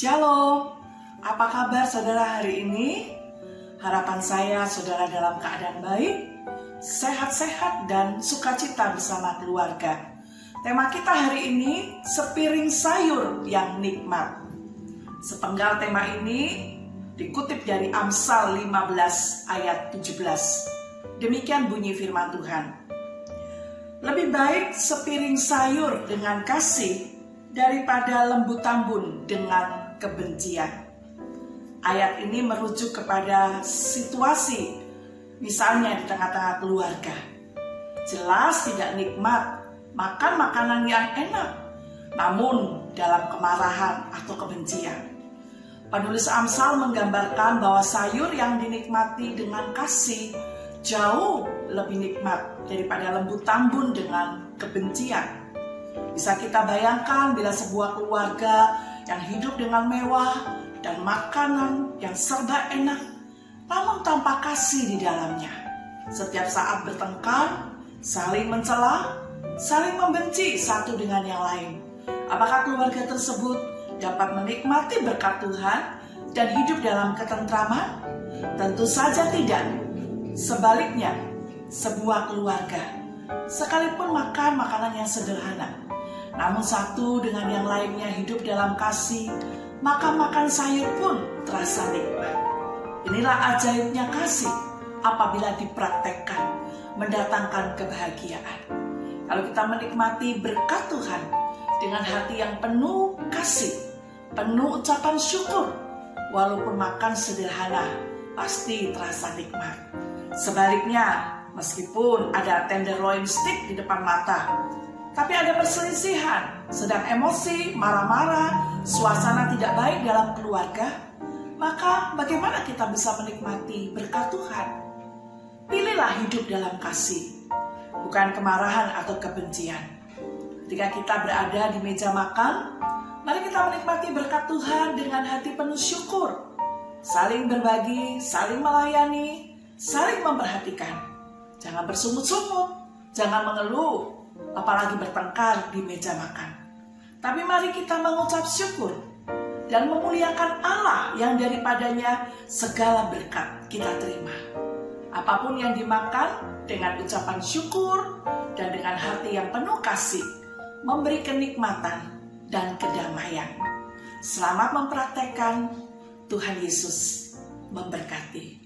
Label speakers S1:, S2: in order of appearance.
S1: Shalom, apa kabar saudara hari ini? Harapan saya saudara dalam keadaan baik, sehat-sehat dan sukacita bersama keluarga. Tema kita hari ini sepiring sayur yang nikmat. Sepenggal tema ini dikutip dari Amsal 15 ayat 17. Demikian bunyi firman Tuhan. Lebih baik sepiring sayur dengan kasih daripada lembu tambun dengan kebencian. Ayat ini merujuk kepada situasi, misalnya di tengah-tengah keluarga. Jelas tidak nikmat makan makanan yang enak, namun dalam kemarahan atau kebencian. Penulis Amsal menggambarkan bahwa sayur yang dinikmati dengan kasih jauh lebih nikmat daripada lembu tambun dengan kebencian. Bisa kita bayangkan bila sebuah keluarga yang hidup dengan mewah dan makanan yang serba enak, namun tanpa kasih di dalamnya. Setiap saat bertengkar, saling mencela, saling membenci satu dengan yang lain. Apakah keluarga tersebut dapat menikmati berkat Tuhan dan hidup dalam ketentraman? Tentu saja tidak. Sebaliknya, sebuah keluarga sekalipun makan makanan yang sederhana, namun satu dengan yang lainnya hidup dalam kasih, maka makan sayur pun terasa nikmat. Inilah ajaibnya kasih apabila dipraktekkan, mendatangkan kebahagiaan. Kalau kita menikmati berkat Tuhan dengan hati yang penuh kasih, penuh ucapan syukur, walaupun makan sederhana, pasti terasa nikmat. Sebaliknya, meskipun ada tenderloin stick di depan mata, tapi ada perselisihan, sedang emosi, marah-marah, suasana tidak baik dalam keluarga, maka bagaimana kita bisa menikmati berkat Tuhan? Pilihlah hidup dalam kasih, bukan kemarahan atau kebencian. Ketika kita berada di meja makan, mari kita menikmati berkat Tuhan dengan hati penuh syukur, saling berbagi, saling melayani, saling memperhatikan. Jangan bersungut-sungut, jangan mengeluh, apalagi bertengkar di meja makan. Tapi mari kita mengucap syukur dan memuliakan Allah yang daripadanya segala berkat kita terima. Apa pun yang dimakan dengan ucapan syukur dan dengan hati yang penuh kasih, memberi kenikmatan dan kedamaian. Selamat mempraktekkan Tuhan Yesus memberkati.